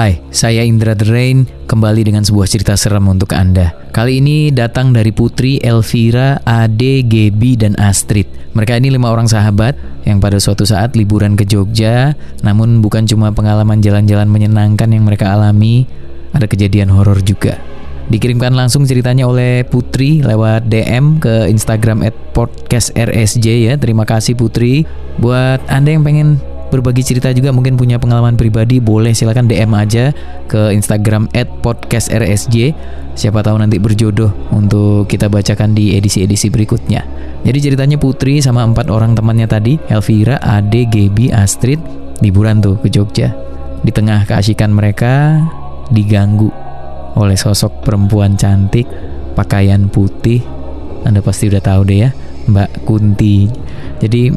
Hai, saya Indra The Rain, kembali dengan sebuah cerita serem untuk Anda. Kali ini datang dari Putri, Elvira, Ade, Gebi, dan Astrid. Mereka ini lima orang sahabat yang pada suatu saat liburan ke Jogja, namun bukan cuma pengalaman jalan-jalan menyenangkan yang mereka alami, ada kejadian horor juga. Dikirimkan langsung ceritanya oleh Putri lewat DM ke Instagram at podcastrsj ya. Terima kasih Putri. Buat Anda yang pengen berbagi cerita juga mungkin punya pengalaman pribadi boleh silahkan DM aja ke Instagram @podcastrsj siapa tahu nanti berjodoh untuk kita bacakan di edisi-edisi berikutnya. Jadi ceritanya Putri sama empat orang temannya tadi Elvira, Ade, Gebi, Astrid liburan tuh ke Jogja. Di tengah keasikan mereka diganggu oleh sosok perempuan cantik pakaian putih. Anda pasti udah tahu deh ya Mbak Kunti. Jadi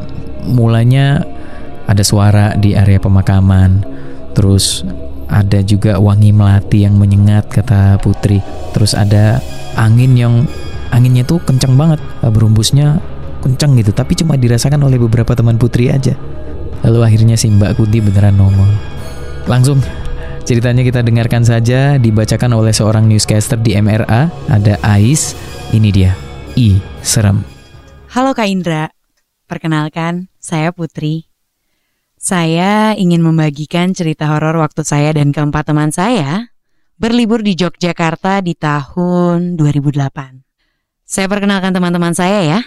mulanya ada suara di area pemakaman. Terus ada juga wangi melati yang menyengat kata Putri. Terus ada angin yang anginnya tuh kencang banget. Berumbusnya kencang gitu tapi cuma dirasakan oleh beberapa teman Putri aja. Lalu akhirnya si Mbak Kunti beneran nongol langsung ceritanya kita dengarkan saja dibacakan oleh seorang newscaster di MRA ada Ais ini dia. I serem. Halo Kak Indra perkenalkan saya Putri saya ingin membagikan cerita horor waktu saya dan keempat teman saya berlibur di Yogyakarta di tahun 2008. Saya perkenalkan teman-teman saya ya.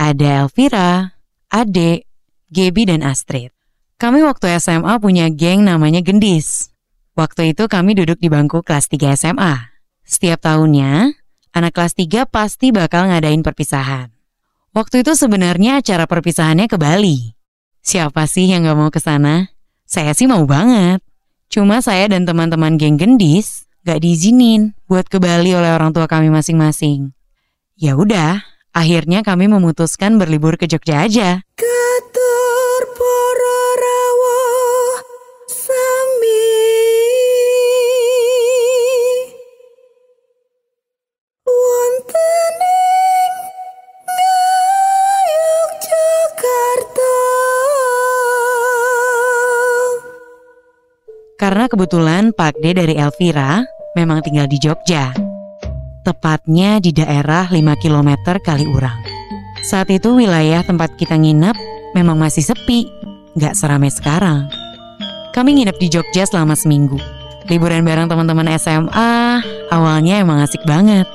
Ada Elvira, Ade, Gebi dan Astrid. Kami waktu SMA punya geng namanya Gendis. Waktu itu kami duduk di bangku kelas 3 SMA. Setiap tahunnya, anak kelas 3 pasti bakal ngadain perpisahan. Waktu itu sebenarnya acara perpisahannya ke Bali. Siapa sih yang gak mau ke sana? Saya sih mau banget. Cuma saya dan teman-teman geng gendis gak diizinin buat ke Bali oleh orang tua kami masing-masing. Ya udah, akhirnya kami memutuskan berlibur ke Jogja aja. Katur Kebetulan Pak D dari Elvira memang tinggal di Jogja. Tepatnya di daerah 5 km kali urang. Saat itu wilayah tempat kita nginep memang masih sepi, nggak seramai sekarang. Kami nginep di Jogja selama seminggu. Liburan bareng teman-teman SMA awalnya emang asik banget.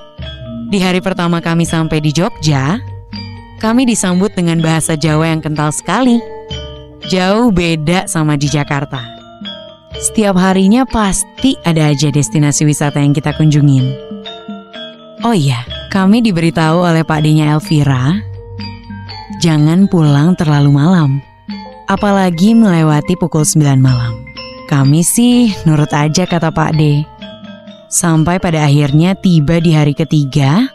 Di hari pertama kami sampai di Jogja, kami disambut dengan bahasa Jawa yang kental sekali. Jauh beda sama di Jakarta. Setiap harinya pasti ada aja destinasi wisata yang kita kunjungin. Oh iya, kami diberitahu oleh Pak D-nya Elvira, jangan pulang terlalu malam, apalagi melewati pukul 9 malam. Kami sih nurut aja kata Pak D. Sampai pada akhirnya tiba di hari ketiga,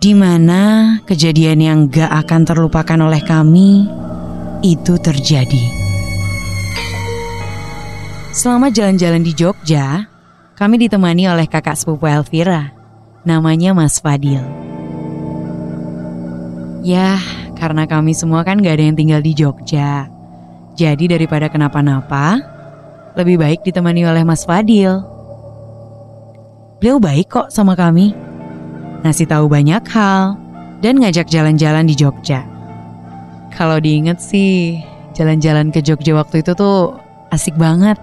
di mana kejadian yang gak akan terlupakan oleh kami itu terjadi. Selama jalan-jalan di Jogja, kami ditemani oleh kakak sepupu Elvira, namanya Mas Fadil. Ya, karena kami semua kan gak ada yang tinggal di Jogja. Jadi daripada kenapa-napa, lebih baik ditemani oleh Mas Fadil. Beliau baik kok sama kami. Ngasih tahu banyak hal dan ngajak jalan-jalan di Jogja. Kalau diinget sih, jalan-jalan ke Jogja waktu itu tuh asik banget.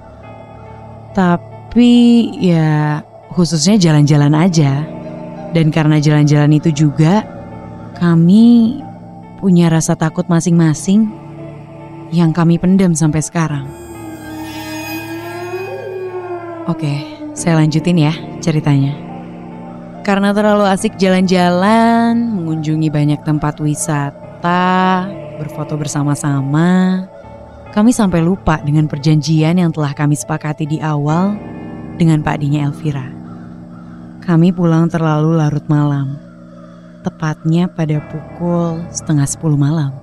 Tapi ya khususnya jalan-jalan aja. Dan karena jalan-jalan itu juga kami punya rasa takut masing-masing yang kami pendam sampai sekarang. Oke, saya lanjutin ya ceritanya. Karena terlalu asik jalan-jalan, mengunjungi banyak tempat wisata, berfoto bersama-sama, kami sampai lupa dengan perjanjian yang telah kami sepakati di awal dengan Pak Dinya Elvira. Kami pulang terlalu larut malam, tepatnya pada pukul setengah sepuluh malam.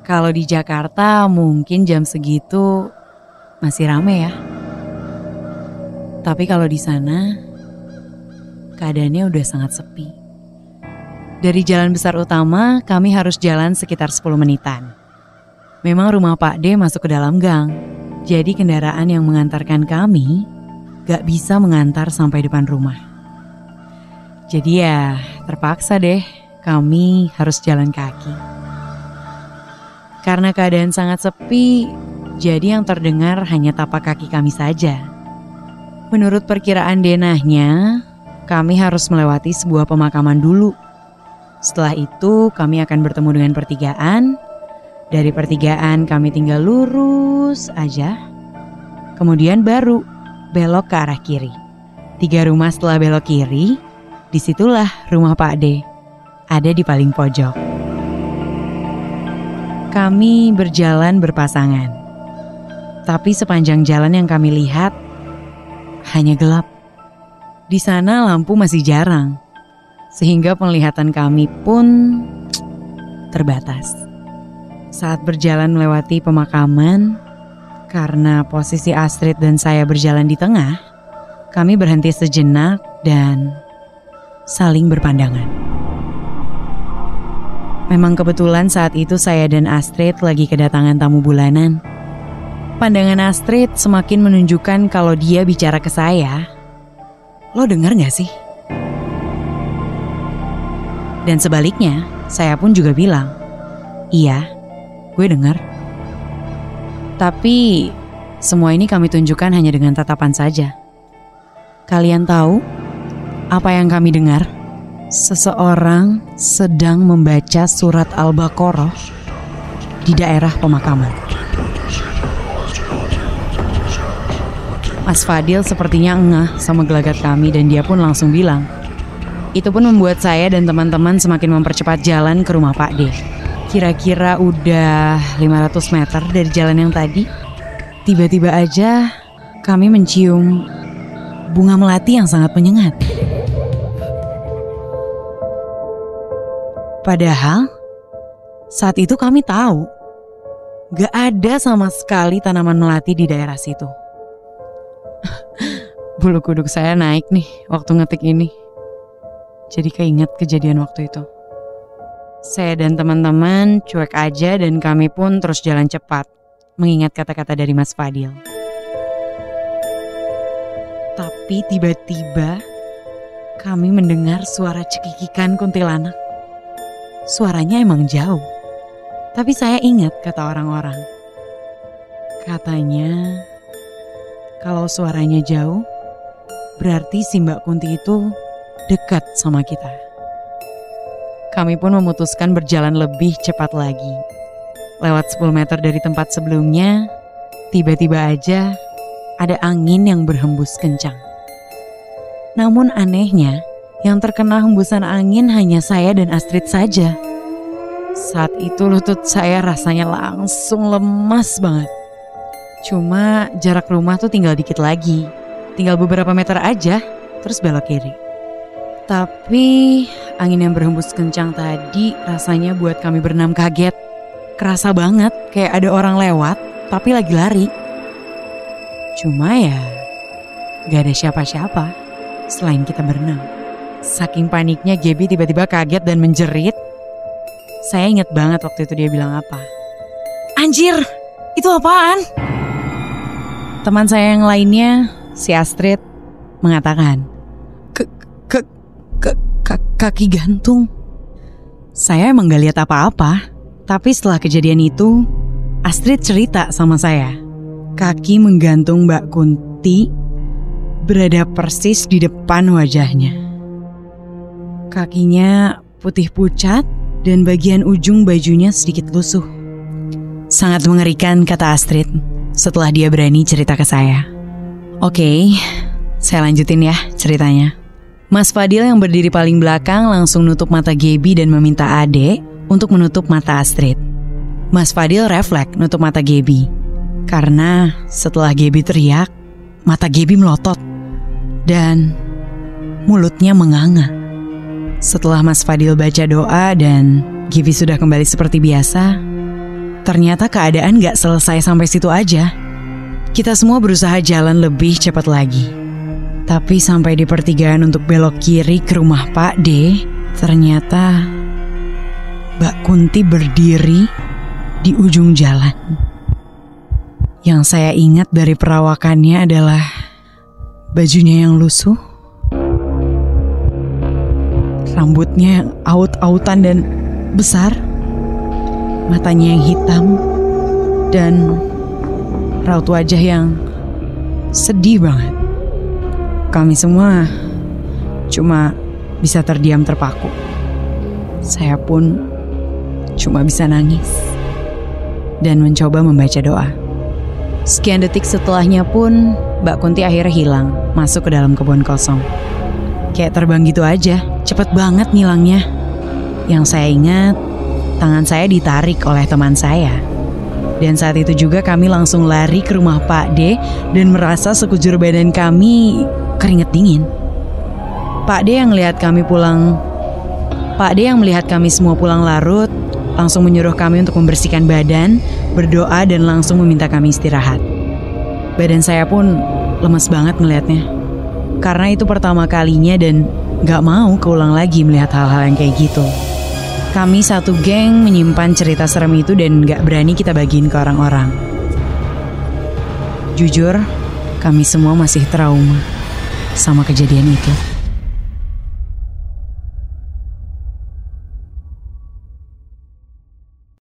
Kalau di Jakarta mungkin jam segitu masih rame ya. Tapi kalau di sana keadaannya udah sangat sepi. Dari jalan besar utama kami harus jalan sekitar 10 menitan. Memang rumah Pak D masuk ke dalam gang, jadi kendaraan yang mengantarkan kami gak bisa mengantar sampai depan rumah. Jadi ya terpaksa deh kami harus jalan kaki. Karena keadaan sangat sepi, jadi yang terdengar hanya tapak kaki kami saja. Menurut perkiraan denahnya, kami harus melewati sebuah pemakaman dulu. Setelah itu kami akan bertemu dengan pertigaan. Dari pertigaan kami tinggal lurus aja. Kemudian baru belok ke arah kiri. Tiga rumah setelah belok kiri, di situlah rumah Pak D. Ada di paling pojok. Kami berjalan berpasangan. Tapi sepanjang jalan yang kami lihat hanya gelap. Di sana lampu masih jarang, sehingga penglihatan kami pun terbatas. Saat berjalan melewati pemakaman, karena posisi Astrid dan saya berjalan di tengah, kami berhenti sejenak dan saling berpandangan. Memang kebetulan saat itu saya dan Astrid lagi kedatangan tamu bulanan. Pandangan Astrid semakin menunjukkan kalau dia bicara ke saya Lo denger gak sih? Dan sebaliknya, saya pun juga bilang, iya, gue denger. Tapi semua ini kami tunjukkan hanya dengan tatapan saja. Kalian tahu apa yang kami dengar? Seseorang sedang membaca surat Al-Baqarah di daerah pemakaman. Mas Fadil sepertinya engah sama gelagat kami dan dia pun langsung bilang. Itu pun membuat saya dan teman-teman semakin mempercepat jalan ke rumah Pak D. Kira-kira udah 500 meter dari jalan yang tadi. Tiba-tiba aja kami mencium bunga melati yang sangat menyengat. Padahal saat itu kami tahu gak ada sama sekali tanaman melati di daerah situ. Bulu kuduk saya naik nih waktu ngetik ini. Jadi keinget kejadian waktu itu. Saya dan teman-teman cuek aja dan kami pun terus jalan cepat mengingat kata-kata dari Mas Fadil. Tapi tiba-tiba kami mendengar suara cekikikan kuntilanak. Suaranya emang jauh. Tapi saya ingat kata orang-orang. Katanya kalau suaranya jauh, Berarti si Mbak Kunti itu dekat sama kita. Kami pun memutuskan berjalan lebih cepat lagi. Lewat 10 meter dari tempat sebelumnya, tiba-tiba aja ada angin yang berhembus kencang. Namun anehnya, yang terkena hembusan angin hanya saya dan Astrid saja. Saat itu lutut saya rasanya langsung lemas banget. Cuma jarak rumah tuh tinggal dikit lagi. Tinggal beberapa meter aja, terus belok kiri. Tapi angin yang berhembus kencang tadi rasanya buat kami berenam kaget. Kerasa banget kayak ada orang lewat, tapi lagi lari. Cuma ya, gak ada siapa-siapa selain kita berenam. Saking paniknya Gaby tiba-tiba kaget dan menjerit. Saya inget banget waktu itu dia bilang apa. Anjir, itu apaan? Teman saya yang lainnya si Astrid mengatakan, kaki gantung. Saya emang gak lihat apa-apa, tapi setelah kejadian itu, Astrid cerita sama saya. Kaki menggantung Mbak Kunti berada persis di depan wajahnya. Kakinya putih pucat dan bagian ujung bajunya sedikit lusuh. Sangat mengerikan kata Astrid setelah dia berani cerita ke saya. Oke, saya lanjutin ya ceritanya. Mas Fadil yang berdiri paling belakang langsung nutup mata Gaby dan meminta Ade untuk menutup mata Astrid. Mas Fadil refleks nutup mata Gaby. Karena setelah Gaby teriak, mata Gaby melotot dan mulutnya menganga. Setelah Mas Fadil baca doa dan Gaby sudah kembali seperti biasa, ternyata keadaan gak selesai sampai situ aja. Kita semua berusaha jalan lebih cepat lagi. Tapi sampai di pertigaan untuk belok kiri ke rumah Pak D, ternyata Mbak Kunti berdiri di ujung jalan. Yang saya ingat dari perawakannya adalah bajunya yang lusuh, rambutnya yang aut-autan dan besar, matanya yang hitam, dan raut wajah yang sedih banget. Kami semua cuma bisa terdiam terpaku. Saya pun cuma bisa nangis dan mencoba membaca doa. Sekian detik setelahnya pun Mbak Kunti akhirnya hilang, masuk ke dalam kebun kosong. Kayak terbang gitu aja, cepet banget ngilangnya. Yang saya ingat, tangan saya ditarik oleh teman saya. Dan saat itu juga kami langsung lari ke rumah Pak D dan merasa sekujur badan kami keringet dingin. Pak D yang melihat kami pulang Pak D yang melihat kami semua pulang larut langsung menyuruh kami untuk membersihkan badan, berdoa dan langsung meminta kami istirahat. Badan saya pun lemes banget melihatnya. Karena itu pertama kalinya dan gak mau keulang lagi melihat hal-hal yang kayak gitu. Kami satu geng menyimpan cerita serem itu dan gak berani kita bagiin ke orang-orang. Jujur, kami semua masih trauma sama kejadian itu.